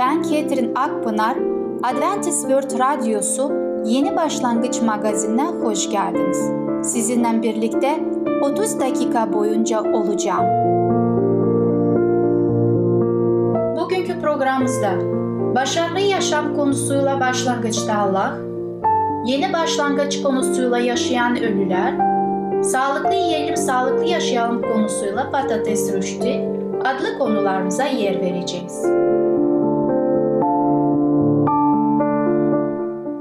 Ben Ketrin Akpınar, Adventist World Radyosu Yeni Başlangıç magazinine hoş geldiniz. Sizinle birlikte 30 dakika boyunca olacağım. Bugünkü programımızda başarılı yaşam konusuyla başlangıçta Allah, yeni başlangıç konusuyla yaşayan ölüler, sağlıklı yiyelim sağlıklı yaşayalım konusuyla patates rüştü adlı konularımıza yer vereceğiz.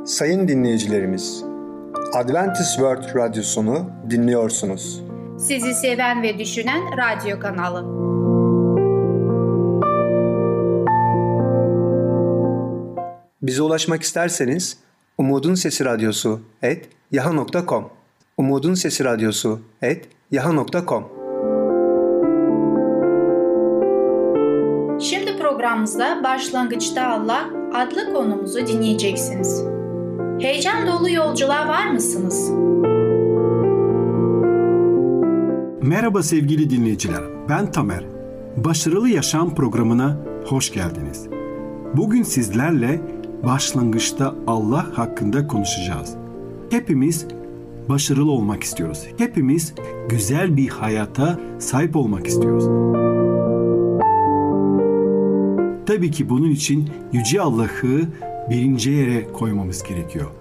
Sayın dinleyicilerimiz, Adventist World Radyosunu dinliyorsunuz. Sizi seven ve düşünen radyo kanalı. Bize ulaşmak isterseniz Umutun Sesi Radyosu et yaha.com Umutun Sesi Radyosu et yaha.com Şimdi programımızda Başlangıçta Allah adlı konumuzu dinleyeceksiniz. Heyecan dolu yolculuğa var mısınız? Merhaba sevgili dinleyiciler. Ben Tamer. Başarılı Yaşam programına hoş geldiniz. Bugün sizlerle başlangıçta Allah hakkında konuşacağız. Hepimiz başarılı olmak istiyoruz. Hepimiz güzel bir hayata sahip olmak istiyoruz. Tabii ki bunun için Yüce Allah'ı birinci yere koymamız gerekiyor.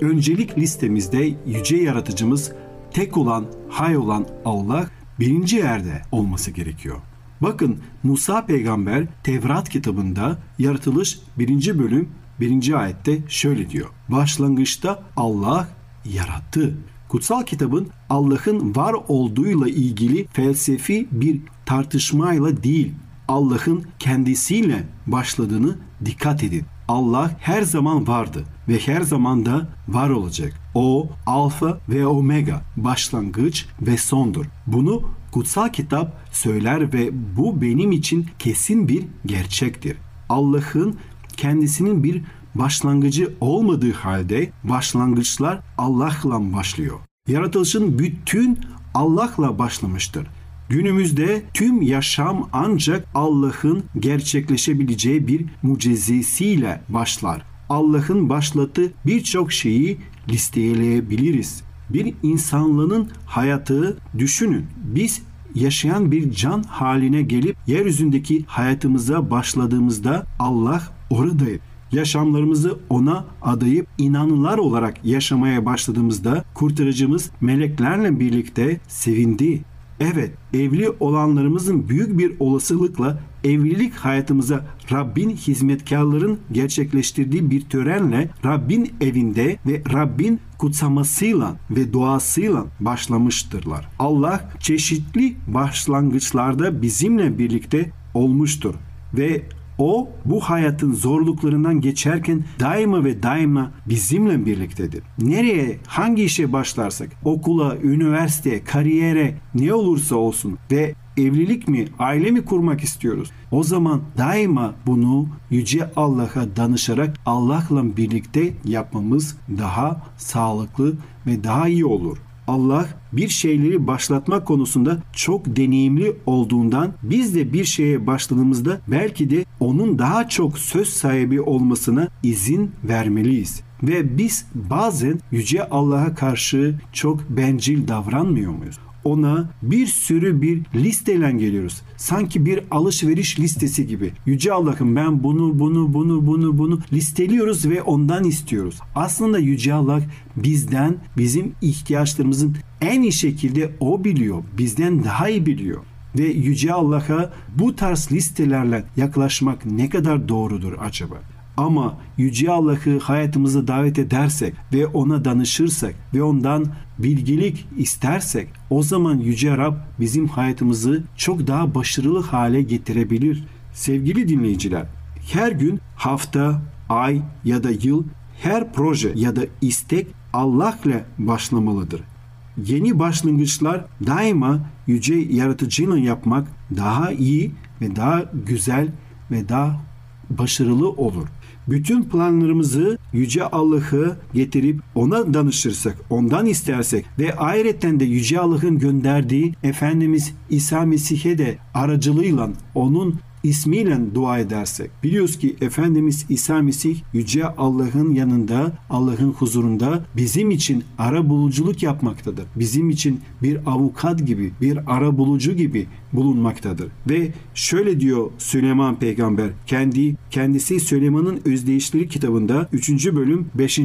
Öncelik listemizde Yüce Yaratıcımız tek olan, hay olan Allah birinci yerde olması gerekiyor. Bakın Musa peygamber Tevrat kitabında yaratılış birinci bölüm birinci ayette şöyle diyor. Başlangıçta Allah yarattı. Kutsal kitabın Allah'ın var olduğuyla ilgili felsefi bir tartışmayla değil, Allah'ın kendisiyle başladığını dikkat edin. Allah her zaman vardı ve her zaman da var olacak. O alfa ve omega, başlangıç ve sondur. Bunu kutsal kitap söyler ve bu benim için kesin bir gerçektir. Allah'ın kendisinin bir başlangıcı olmadığı halde başlangıçlar Allah'la başlıyor. Yaratılışın bütün Allah'la başlamıştır. Günümüzde tüm yaşam ancak Allah'ın gerçekleşebileceği bir mucizesiyle başlar. Allah'ın başlattığı birçok şeyi listeleyebiliriz. Bir insanlığın hayatı düşünün. Biz yaşayan bir can haline gelip yeryüzündeki hayatımıza başladığımızda Allah oradaydı. Yaşamlarımızı ona adayıp inanılar olarak yaşamaya başladığımızda kurtarıcımız meleklerle birlikte sevindi. Evet, evli olanlarımızın büyük bir olasılıkla evlilik hayatımıza Rabbin hizmetkarların gerçekleştirdiği bir törenle Rabbin evinde ve Rabbin kutsamasıyla ve duasıyla başlamıştırlar. Allah çeşitli başlangıçlarda bizimle birlikte olmuştur ve o bu hayatın zorluklarından geçerken daima ve daima bizimle birliktedir. Nereye, hangi işe başlarsak, okula, üniversiteye, kariyere ne olursa olsun ve evlilik mi, aile mi kurmak istiyoruz? O zaman daima bunu Yüce Allah'a danışarak Allah'la birlikte yapmamız daha sağlıklı ve daha iyi olur. Allah bir şeyleri başlatma konusunda çok deneyimli olduğundan biz de bir şeye başladığımızda belki de onun daha çok söz sahibi olmasına izin vermeliyiz. Ve biz bazen Yüce Allah'a karşı çok bencil davranmıyor muyuz? Ona bir sürü bir listeyle geliyoruz. Sanki bir alışveriş listesi gibi. Yüce Allah'ım ben bunu bunu bunu bunu bunu listeliyoruz ve ondan istiyoruz. Aslında Yüce Allah bizden bizim ihtiyaçlarımızın en iyi şekilde o biliyor. Bizden daha iyi biliyor ve Yüce Allah'a bu tarz listelerle yaklaşmak ne kadar doğrudur acaba? Ama Yüce Allah'ı hayatımıza davet edersek ve ona danışırsak ve ondan bilgilik istersek o zaman Yüce Rab bizim hayatımızı çok daha başarılı hale getirebilir. Sevgili dinleyiciler, her gün, hafta, ay ya da yıl her proje ya da istek Allah'la başlamalıdır. Yeni başlangıçlar daima yüce yaratıcıyla yapmak daha iyi ve daha güzel ve daha başarılı olur. Bütün planlarımızı Yüce Allah'ı getirip ona danışırsak, ondan istersek ve ayrıca de Yüce Allah'ın gönderdiği Efendimiz İsa Mesih'e de aracılığıyla onun ismiyle dua edersek biliyoruz ki Efendimiz İsa Mesih Yüce Allah'ın yanında Allah'ın huzurunda bizim için ara buluculuk yapmaktadır. Bizim için bir avukat gibi bir ara bulucu gibi bulunmaktadır. Ve şöyle diyor Süleyman peygamber kendi kendisi Süleyman'ın özdeyişleri kitabında 3. bölüm 5.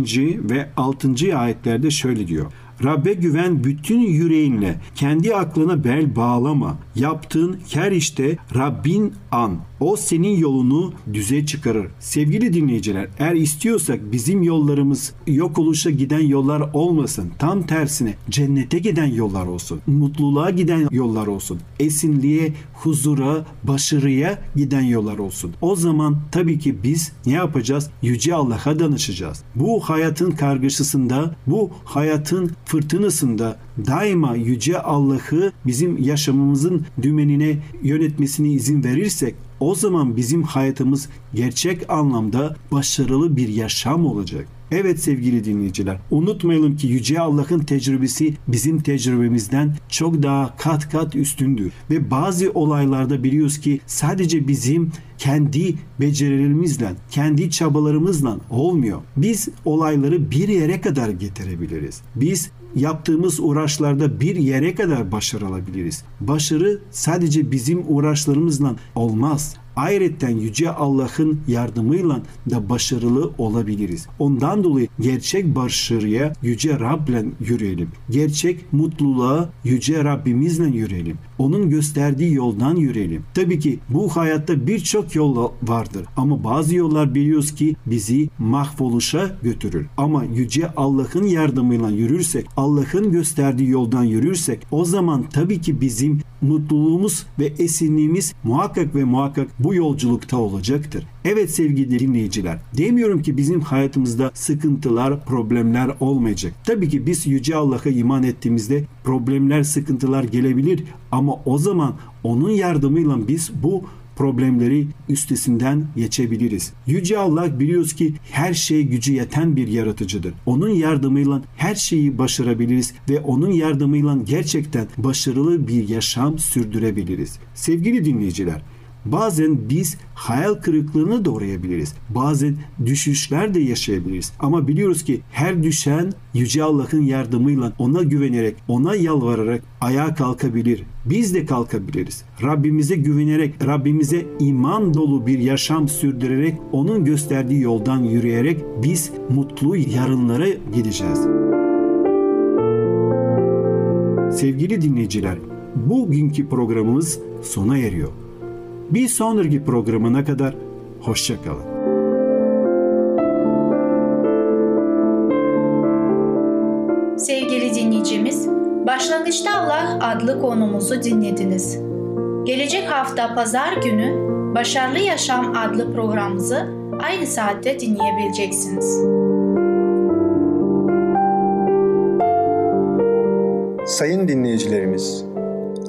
ve 6. ayetlerde şöyle diyor. Rabbe güven bütün yüreğinle. Kendi aklına bel bağlama. Yaptığın her işte Rabbin an. O senin yolunu düze çıkarır. Sevgili dinleyiciler, eğer istiyorsak bizim yollarımız yok oluşa giden yollar olmasın. Tam tersine cennete giden yollar olsun. Mutluluğa giden yollar olsun. Esinliğe, huzura, başarıya giden yollar olsun. O zaman tabii ki biz ne yapacağız? Yüce Allah'a danışacağız. Bu hayatın kargaşasında, bu hayatın fırtınasında daima Yüce Allah'ı bizim yaşamımızın dümenine yönetmesine izin verirsek o zaman bizim hayatımız gerçek anlamda başarılı bir yaşam olacak. Evet sevgili dinleyiciler, unutmayalım ki Yüce Allah'ın tecrübesi bizim tecrübemizden çok daha kat kat üstündür. Ve bazı olaylarda biliyoruz ki sadece bizim kendi becerilerimizle, kendi çabalarımızla olmuyor. Biz olayları bir yere kadar getirebiliriz. Biz yaptığımız uğraşlarda bir yere kadar başarı alabiliriz. Başarı sadece bizim uğraşlarımızla olmaz. Ayrıca Yüce Allah'ın yardımıyla da başarılı olabiliriz. Ondan dolayı gerçek başarıya Yüce Rab'le yürüyelim. Gerçek mutluluğa Yüce Rabbimizle yürüyelim. Onun gösterdiği yoldan yürüyelim. Tabii ki bu hayatta birçok yol vardır ama bazı yollar biliyoruz ki bizi mahvoluşa götürür. Ama Yüce Allah'ın yardımıyla yürürsek, Allah'ın gösterdiği yoldan yürürsek o zaman tabii ki bizim mutluluğumuz ve esinliğimiz muhakkak ve muhakkak bu yolculukta olacaktır. Evet sevgili dinleyiciler, demiyorum ki bizim hayatımızda sıkıntılar, problemler olmayacak. Tabii ki biz Yüce Allah'a iman ettiğimizde problemler, sıkıntılar gelebilir ama o zaman onun yardımıyla biz bu problemleri üstesinden geçebiliriz. Yüce Allah biliyoruz ki her şey gücü yeten bir yaratıcıdır. Onun yardımıyla her şeyi başarabiliriz ve onun yardımıyla gerçekten başarılı bir yaşam sürdürebiliriz. Sevgili dinleyiciler, Bazen biz hayal kırıklığını da uğrayabiliriz. Bazen düşüşler de yaşayabiliriz. Ama biliyoruz ki her düşen Yüce Allah'ın yardımıyla ona güvenerek, ona yalvararak ayağa kalkabilir. Biz de kalkabiliriz. Rabbimize güvenerek, Rabbimize iman dolu bir yaşam sürdürerek, onun gösterdiği yoldan yürüyerek biz mutlu yarınlara gideceğiz. Sevgili dinleyiciler, bugünkü programımız sona eriyor. Bir sonraki programına kadar hoşçakalın. Sevgili dinleyicimiz, Başlangıçta Allah adlı konumuzu dinlediniz. Gelecek hafta pazar günü Başarılı Yaşam adlı programımızı aynı saatte dinleyebileceksiniz. Sayın dinleyicilerimiz,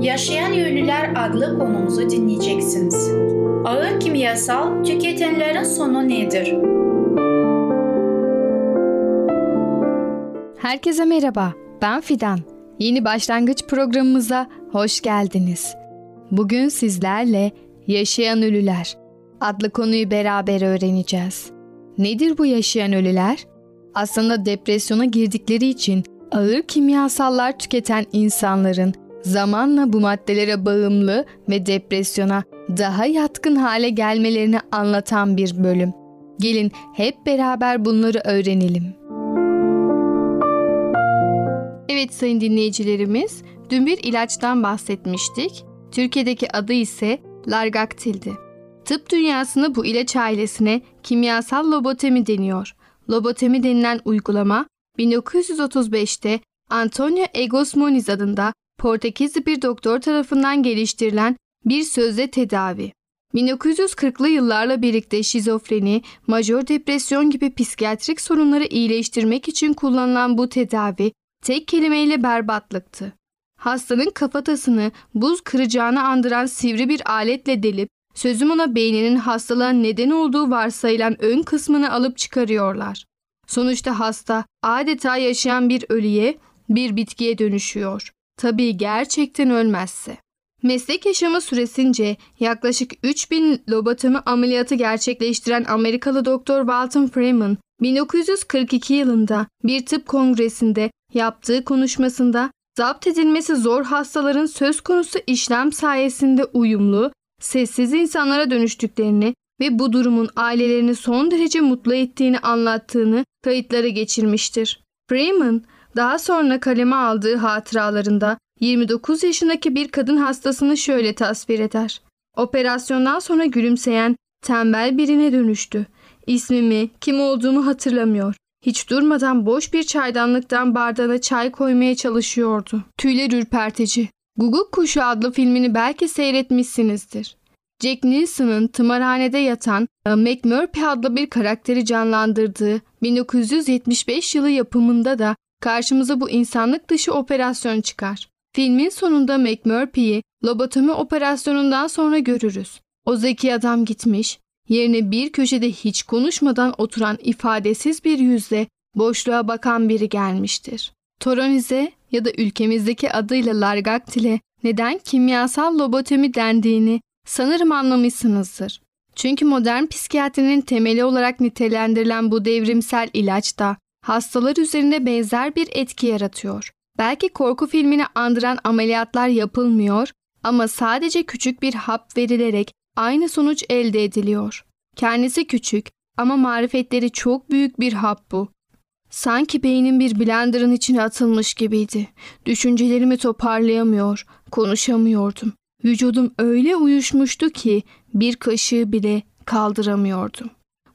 Yaşayan Ünlüler adlı konumuzu dinleyeceksiniz. Ağır kimyasal tüketenlerin sonu nedir? Herkese merhaba, ben Fidan. Yeni başlangıç programımıza hoş geldiniz. Bugün sizlerle Yaşayan Ölüler adlı konuyu beraber öğreneceğiz. Nedir bu yaşayan ölüler? Aslında depresyona girdikleri için Ağır kimyasallar tüketen insanların zamanla bu maddelere bağımlı ve depresyona daha yatkın hale gelmelerini anlatan bir bölüm. Gelin hep beraber bunları öğrenelim. Evet sayın dinleyicilerimiz, dün bir ilaçtan bahsetmiştik. Türkiye'deki adı ise Largaktil'di. Tıp dünyasında bu ilaç ailesine kimyasal lobotemi deniyor. Lobotemi denilen uygulama 1935'te Antonio Egos Moniz adında Portekizli bir doktor tarafından geliştirilen bir sözde tedavi. 1940'lı yıllarla birlikte şizofreni, majör depresyon gibi psikiyatrik sorunları iyileştirmek için kullanılan bu tedavi tek kelimeyle berbatlıktı. Hastanın kafatasını buz kıracağını andıran sivri bir aletle delip sözüm ona beyninin hastalığa neden olduğu varsayılan ön kısmını alıp çıkarıyorlar. Sonuçta hasta adeta yaşayan bir ölüye, bir bitkiye dönüşüyor. Tabii gerçekten ölmezse. Meslek yaşamı süresince yaklaşık 3000 lobotomi ameliyatı gerçekleştiren Amerikalı doktor Walton Freeman 1942 yılında bir tıp kongresinde yaptığı konuşmasında zapt edilmesi zor hastaların söz konusu işlem sayesinde uyumlu, sessiz insanlara dönüştüklerini ve bu durumun ailelerini son derece mutlu ettiğini anlattığını kayıtlara geçirmiştir. Freeman daha sonra kaleme aldığı hatıralarında 29 yaşındaki bir kadın hastasını şöyle tasvir eder. Operasyondan sonra gülümseyen, tembel birine dönüştü. İsmimi, kim olduğumu hatırlamıyor. Hiç durmadan boş bir çaydanlıktan bardağına çay koymaya çalışıyordu. Tüyler ürpertici. Guguk Kuşu adlı filmini belki seyretmişsinizdir. Jack Nicholson'ın tımarhanede yatan McMurphy adlı bir karakteri canlandırdığı 1975 yılı yapımında da karşımıza bu insanlık dışı operasyon çıkar. Filmin sonunda McMurphy'yi lobotomi operasyonundan sonra görürüz. O zeki adam gitmiş, yerine bir köşede hiç konuşmadan oturan ifadesiz bir yüzle boşluğa bakan biri gelmiştir. Toronize ya da ülkemizdeki adıyla Largaktil'e neden kimyasal lobotomi dendiğini sanırım anlamışsınızdır. Çünkü modern psikiyatrinin temeli olarak nitelendirilen bu devrimsel ilaç da hastalar üzerinde benzer bir etki yaratıyor. Belki korku filmini andıran ameliyatlar yapılmıyor ama sadece küçük bir hap verilerek aynı sonuç elde ediliyor. Kendisi küçük ama marifetleri çok büyük bir hap bu. Sanki beynim bir blenderın içine atılmış gibiydi. Düşüncelerimi toparlayamıyor, konuşamıyordum. Vücudum öyle uyuşmuştu ki bir kaşığı bile kaldıramıyordum.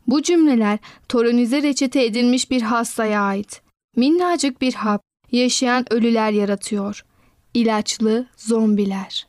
Bu cümleler toronize reçete edilmiş bir hastaya ait. Minnacık bir hap, yaşayan ölüler yaratıyor. İlaçlı zombiler.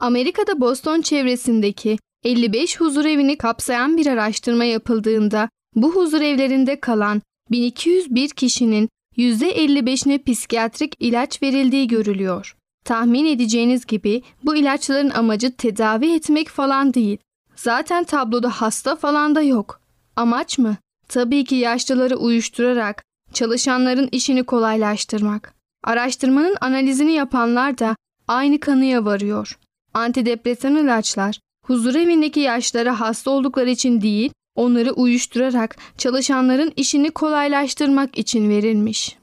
Amerika'da Boston çevresindeki 55 huzur evini kapsayan bir araştırma yapıldığında bu huzur evlerinde kalan 1201 kişinin %55'ine psikiyatrik ilaç verildiği görülüyor. Tahmin edeceğiniz gibi bu ilaçların amacı tedavi etmek falan değil. Zaten tabloda hasta falan da yok. Amaç mı? Tabii ki yaşlıları uyuşturarak çalışanların işini kolaylaştırmak. Araştırmanın analizini yapanlar da aynı kanıya varıyor. Antidepresan ilaçlar huzur evindeki yaşlara hasta oldukları için değil, onları uyuşturarak çalışanların işini kolaylaştırmak için verilmiş.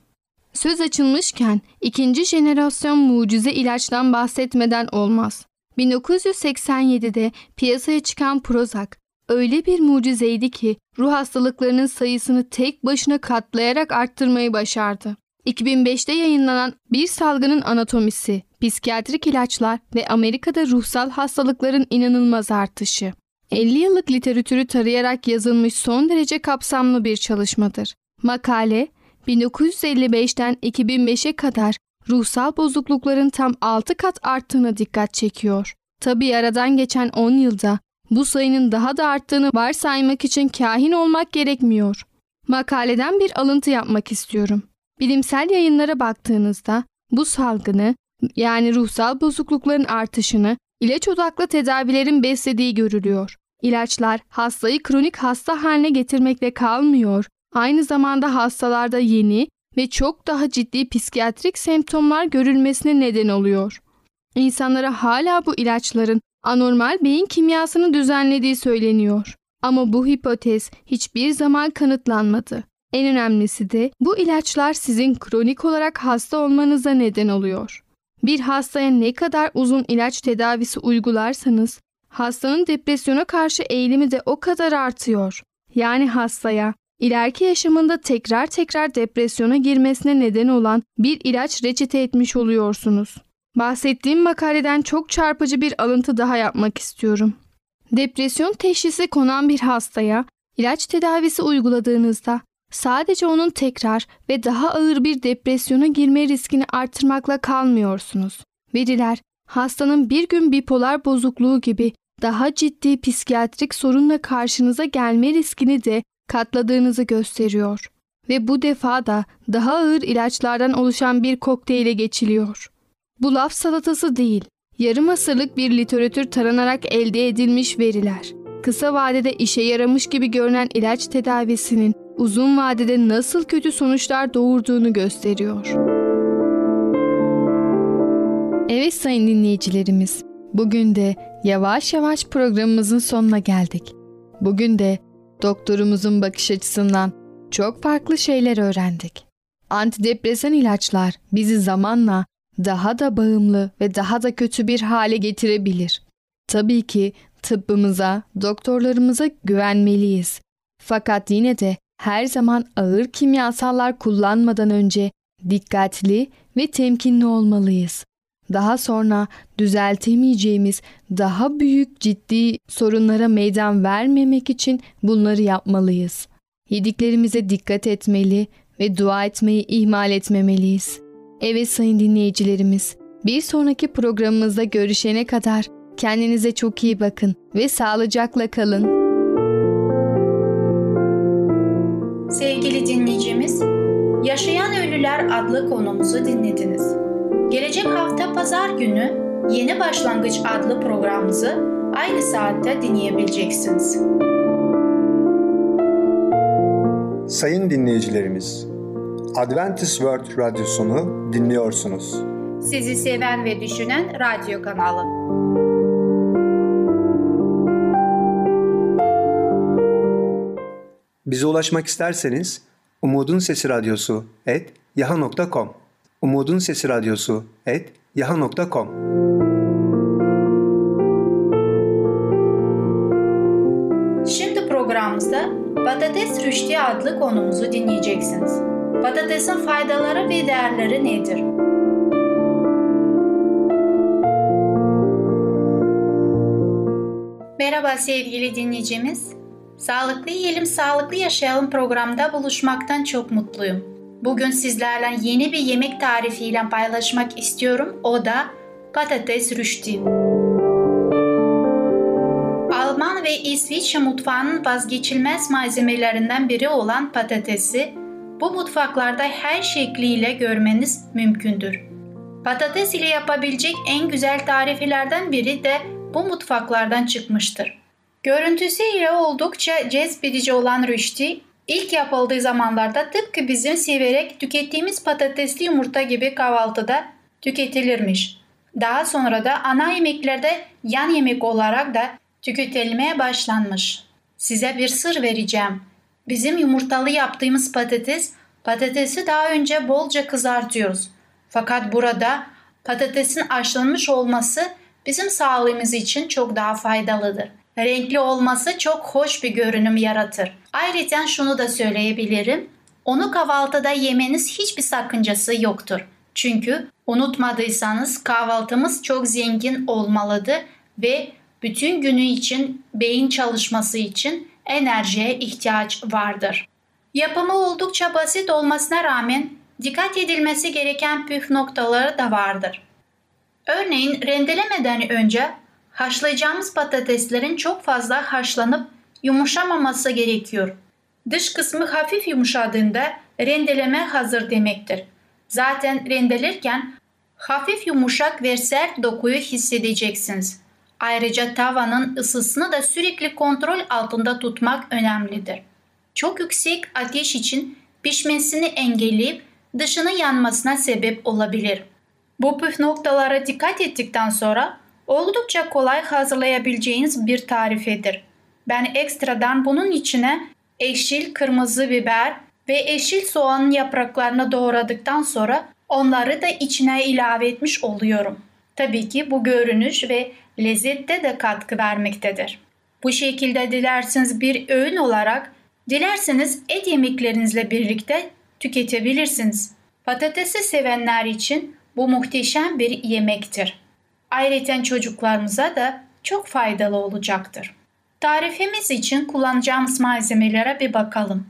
Söz açılmışken ikinci jenerasyon mucize ilaçtan bahsetmeden olmaz. 1987'de piyasaya çıkan Prozac öyle bir mucizeydi ki ruh hastalıklarının sayısını tek başına katlayarak arttırmayı başardı. 2005'te yayınlanan Bir Salgının Anatomisi, Psikiyatrik ilaçlar ve Amerika'da ruhsal hastalıkların inanılmaz artışı. 50 yıllık literatürü tarayarak yazılmış son derece kapsamlı bir çalışmadır. Makale, 1955'ten 2005'e kadar ruhsal bozuklukların tam 6 kat arttığına dikkat çekiyor. Tabi aradan geçen 10 yılda bu sayının daha da arttığını varsaymak için kahin olmak gerekmiyor. Makaleden bir alıntı yapmak istiyorum. Bilimsel yayınlara baktığınızda bu salgını yani ruhsal bozuklukların artışını ilaç odaklı tedavilerin beslediği görülüyor. İlaçlar hastayı kronik hasta haline getirmekle kalmıyor. Aynı zamanda hastalarda yeni ve çok daha ciddi psikiyatrik semptomlar görülmesine neden oluyor. İnsanlara hala bu ilaçların anormal beyin kimyasını düzenlediği söyleniyor. Ama bu hipotez hiçbir zaman kanıtlanmadı. En önemlisi de bu ilaçlar sizin kronik olarak hasta olmanıza neden oluyor. Bir hastaya ne kadar uzun ilaç tedavisi uygularsanız hastanın depresyona karşı eğilimi de o kadar artıyor. Yani hastaya ileriki yaşamında tekrar tekrar depresyona girmesine neden olan bir ilaç reçete etmiş oluyorsunuz. Bahsettiğim makaleden çok çarpıcı bir alıntı daha yapmak istiyorum. Depresyon teşhisi konan bir hastaya ilaç tedavisi uyguladığınızda sadece onun tekrar ve daha ağır bir depresyona girme riskini artırmakla kalmıyorsunuz. Veriler hastanın bir gün bipolar bozukluğu gibi daha ciddi psikiyatrik sorunla karşınıza gelme riskini de katladığınızı gösteriyor. Ve bu defa da daha ağır ilaçlardan oluşan bir kokteyle geçiliyor. Bu laf salatası değil, yarım asırlık bir literatür taranarak elde edilmiş veriler. Kısa vadede işe yaramış gibi görünen ilaç tedavisinin uzun vadede nasıl kötü sonuçlar doğurduğunu gösteriyor. Evet sayın dinleyicilerimiz, bugün de yavaş yavaş programımızın sonuna geldik. Bugün de doktorumuzun bakış açısından çok farklı şeyler öğrendik. Antidepresan ilaçlar bizi zamanla daha da bağımlı ve daha da kötü bir hale getirebilir. Tabii ki tıbbımıza, doktorlarımıza güvenmeliyiz. Fakat yine de her zaman ağır kimyasallar kullanmadan önce dikkatli ve temkinli olmalıyız. Daha sonra düzeltemeyeceğimiz daha büyük ciddi sorunlara meydan vermemek için bunları yapmalıyız. Yediklerimize dikkat etmeli ve dua etmeyi ihmal etmemeliyiz. Evet sayın dinleyicilerimiz, bir sonraki programımızda görüşene kadar kendinize çok iyi bakın ve sağlıcakla kalın. Sevgili dinleyicimiz, Yaşayan Ölüler adlı konumuzu dinlediniz. Gelecek hafta pazar günü Yeni Başlangıç adlı programımızı aynı saatte dinleyebileceksiniz. Sayın dinleyicilerimiz, Adventist World Radyosunu dinliyorsunuz. Sizi seven ve düşünen radyo kanalı. Bize ulaşmak isterseniz Umutun Sesi Radyosu et yaha.com Umutun Sesi Radyosu et yaha.com Şimdi programımızda Patates Rüştü adlı konumuzu dinleyeceksiniz. Patatesin faydaları ve değerleri nedir? Merhaba sevgili dinleyicimiz. Sağlıklı Yiyelim Sağlıklı Yaşayalım programda buluşmaktan çok mutluyum. Bugün sizlerle yeni bir yemek tarifiyle paylaşmak istiyorum. O da patates rüştü. Alman ve İsviçre mutfağının vazgeçilmez malzemelerinden biri olan patatesi bu mutfaklarda her şekliyle görmeniz mümkündür. Patates ile yapabilecek en güzel tariflerden biri de bu mutfaklardan çıkmıştır. Görüntüsüyle oldukça cezbedici olan rüşti, ilk yapıldığı zamanlarda tıpkı bizim severek tükettiğimiz patatesli yumurta gibi kahvaltıda tüketilirmiş. Daha sonra da ana yemeklerde yan yemek olarak da tüketilmeye başlanmış. Size bir sır vereceğim. Bizim yumurtalı yaptığımız patates, patatesi daha önce bolca kızartıyoruz. Fakat burada patatesin haşlanmış olması bizim sağlığımız için çok daha faydalıdır. Renkli olması çok hoş bir görünüm yaratır. Ayrıca şunu da söyleyebilirim. Onu kahvaltıda yemeniz hiçbir sakıncası yoktur. Çünkü unutmadıysanız kahvaltımız çok zengin olmalıdır ve bütün günü için beyin çalışması için enerjiye ihtiyaç vardır. Yapımı oldukça basit olmasına rağmen dikkat edilmesi gereken püf noktaları da vardır. Örneğin rendelemeden önce haşlayacağımız patateslerin çok fazla haşlanıp yumuşamaması gerekiyor. Dış kısmı hafif yumuşadığında rendeleme hazır demektir. Zaten rendelerken hafif yumuşak ve sert dokuyu hissedeceksiniz. Ayrıca tavanın ısısını da sürekli kontrol altında tutmak önemlidir. Çok yüksek ateş için pişmesini engelleyip dışını yanmasına sebep olabilir. Bu püf noktalara dikkat ettikten sonra oldukça kolay hazırlayabileceğiniz bir tarifedir. Ben ekstradan bunun içine ekşil kırmızı biber ve yeşil soğanın yapraklarını doğradıktan sonra onları da içine ilave etmiş oluyorum. Tabii ki bu görünüş ve lezzette de katkı vermektedir. Bu şekilde dilerseniz bir öğün olarak, dilerseniz et yemeklerinizle birlikte tüketebilirsiniz. Patatesi sevenler için bu muhteşem bir yemektir. Ayrıca çocuklarımıza da çok faydalı olacaktır. Tarifimiz için kullanacağımız malzemelere bir bakalım.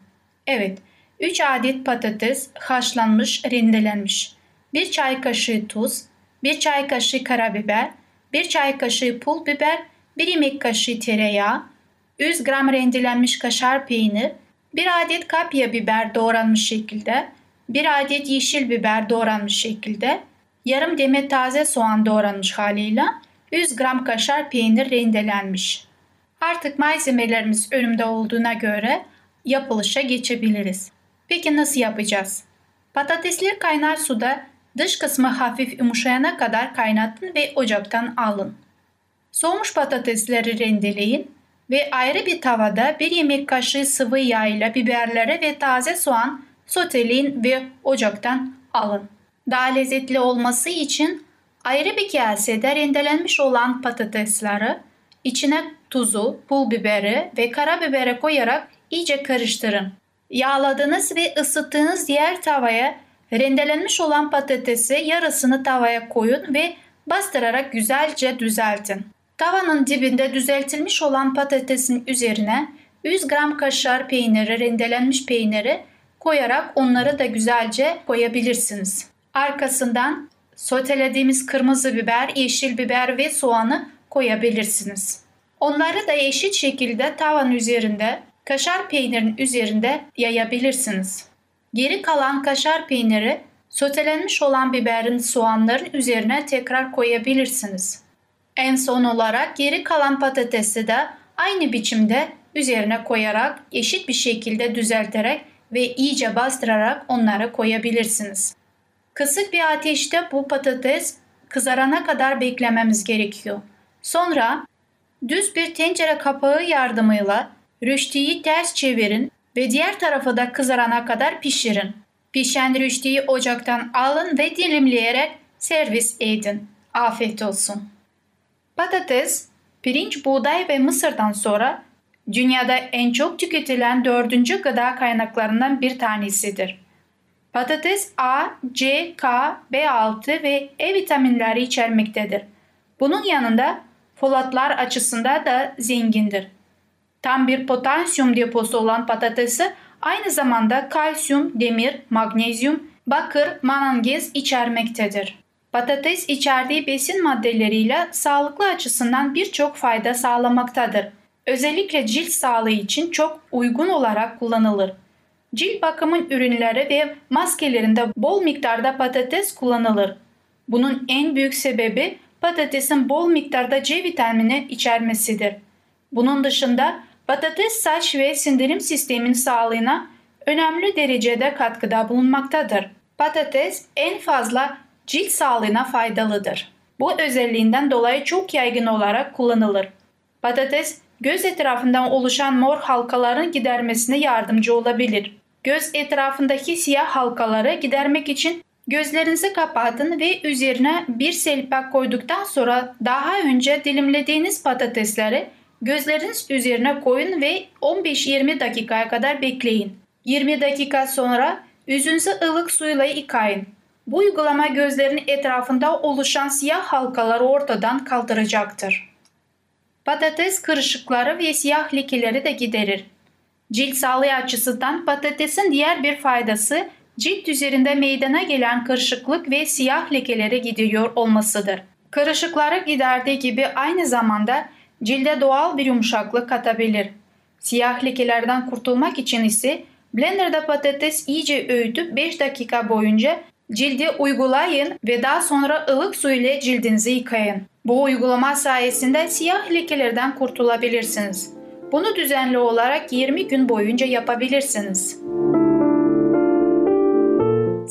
Evet, 3 adet patates haşlanmış, rendelenmiş. 1 çay kaşığı tuz, 1 çay kaşığı karabiber, 1 çay kaşığı pul biber, 1 yemek kaşığı tereyağı, 100 gram rendelenmiş kaşar peynir, 1 adet kapya biber doğranmış şekilde, 1 adet yeşil biber doğranmış şekilde, yarım demet taze soğan doğranmış haliyle 100 gram kaşar peynir rendelenmiş. Artık malzemelerimiz önümde olduğuna göre yapılışa geçebiliriz. Peki nasıl yapacağız? Patatesleri kaynar suda dış kısmı hafif yumuşayana kadar kaynatın ve ocaktan alın. Soğumuş patatesleri rendeleyin ve ayrı bir tavada bir yemek kaşığı sıvı yağ ile biberleri ve taze soğan soteleyin ve ocaktan alın. Daha lezzetli olması için ayrı bir kasede rendelenmiş olan patatesleri içine tuzu, pul biberi ve karabiberi koyarak iyice karıştırın. Yağladığınız ve ısıttığınız diğer tavaya rendelenmiş olan patatesi yarısını tavaya koyun ve bastırarak güzelce düzeltin. Tavanın dibinde düzeltilmiş olan patatesin üzerine 100 gram kaşar peyniri, rendelenmiş peyniri koyarak onları da güzelce koyabilirsiniz. Arkasından sotelediğimiz kırmızı biber, yeşil biber ve soğanı koyabilirsiniz. Onları da eşit şekilde tavan üzerinde kaşar peynirin üzerinde yayabilirsiniz. Geri kalan kaşar peyniri sotelenmiş olan biberin soğanların üzerine tekrar koyabilirsiniz. En son olarak geri kalan patatesi de aynı biçimde üzerine koyarak eşit bir şekilde düzelterek ve iyice bastırarak onları koyabilirsiniz. Kısık bir ateşte bu patates kızarana kadar beklememiz gerekiyor. Sonra düz bir tencere kapağı yardımıyla rüştiyi ters çevirin ve diğer tarafı da kızarana kadar pişirin. Pişen rüştiyi ocaktan alın ve dilimleyerek servis edin. Afiyet olsun. Patates, pirinç, buğday ve mısırdan sonra dünyada en çok tüketilen dördüncü gıda kaynaklarından bir tanesidir. Patates A, C, K, B6 ve E vitaminleri içermektedir. Bunun yanında folatlar açısından da zengindir. Tam bir potasyum deposu olan patatesi aynı zamanda kalsiyum, demir, magnezyum, bakır, manganez içermektedir. Patates içerdiği besin maddeleriyle sağlıklı açısından birçok fayda sağlamaktadır. Özellikle cilt sağlığı için çok uygun olarak kullanılır. Cilt bakımın ürünleri ve maskelerinde bol miktarda patates kullanılır. Bunun en büyük sebebi patatesin bol miktarda C vitamini içermesidir. Bunun dışında patates saç ve sindirim sistemin sağlığına önemli derecede katkıda bulunmaktadır. Patates en fazla cilt sağlığına faydalıdır. Bu özelliğinden dolayı çok yaygın olarak kullanılır. Patates göz etrafından oluşan mor halkaların gidermesine yardımcı olabilir. Göz etrafındaki siyah halkaları gidermek için gözlerinizi kapatın ve üzerine bir selpak koyduktan sonra daha önce dilimlediğiniz patatesleri gözleriniz üzerine koyun ve 15-20 dakikaya kadar bekleyin. 20 dakika sonra yüzünüzü ılık suyla yıkayın. Bu uygulama gözlerin etrafında oluşan siyah halkaları ortadan kaldıracaktır. Patates kırışıkları ve siyah lekeleri de giderir. Cilt sağlığı açısından patatesin diğer bir faydası cilt üzerinde meydana gelen kırışıklık ve siyah lekeleri gidiyor olmasıdır. Kırışıkları giderdiği gibi aynı zamanda cilde doğal bir yumuşaklık katabilir. Siyah lekelerden kurtulmak için ise blenderda patates iyice öğütüp 5 dakika boyunca cilde uygulayın ve daha sonra ılık su ile cildinizi yıkayın. Bu uygulama sayesinde siyah lekelerden kurtulabilirsiniz. Bunu düzenli olarak 20 gün boyunca yapabilirsiniz.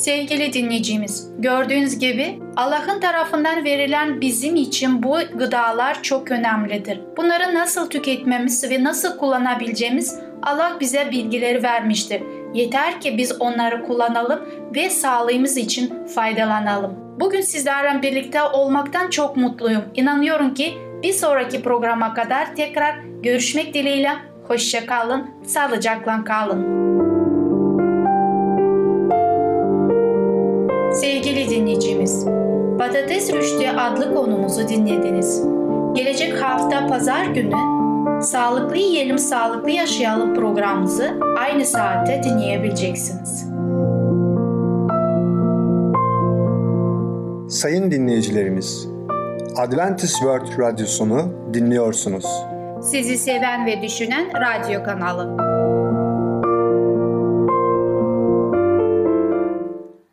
Sevgili dinleyicimiz, gördüğünüz gibi Allah'ın tarafından verilen bizim için bu gıdalar çok önemlidir. Bunları nasıl tüketmemiz ve nasıl kullanabileceğimiz Allah bize bilgileri vermiştir. Yeter ki biz onları kullanalım ve sağlığımız için faydalanalım. Bugün sizlerle birlikte olmaktan çok mutluyum. İnanıyorum ki bir sonraki programa kadar tekrar görüşmek dileğiyle. Hoşça kalın, sağlıcakla kalın. Dinleyicimiz, Patates Rüştü adlı konumuzu dinlediniz. Gelecek hafta pazar günü Sağlıklı Yiyelim Sağlıklı Yaşayalım programımızı aynı saatte dinleyebileceksiniz. Sayın dinleyicilerimiz, Adventist World Radyosunu dinliyorsunuz. Sizi seven ve düşünen radyo kanalı.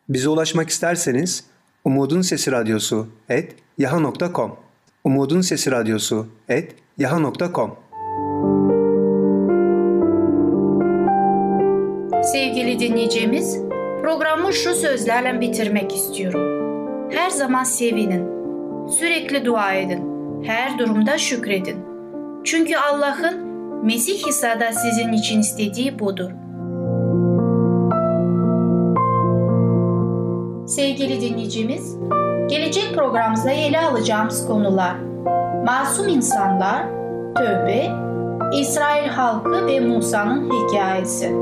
Bize ulaşmak isterseniz Umutun Sesi Radyosu et yaha.com Umutun Sesi Radyosu et yaha.com Sevgili dinleyicimiz, programı şu sözlerle bitirmek istiyorum. Her zaman sevinin, sürekli dua edin, her durumda şükredin. Çünkü Allah'ın Mesih İsa'da sizin için istediği budur. Sevgili dinleyicimiz, gelecek programımızda ele alacağımız konular Masum insanlar, tövbe, İsrail halkı ve Musa'nın hikayesi.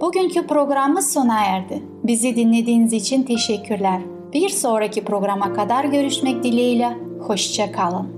Bugünkü programımız sona erdi. Bizi dinlediğiniz için teşekkürler. Bir sonraki programa kadar görüşmek dileğiyle. Hoşça kalın.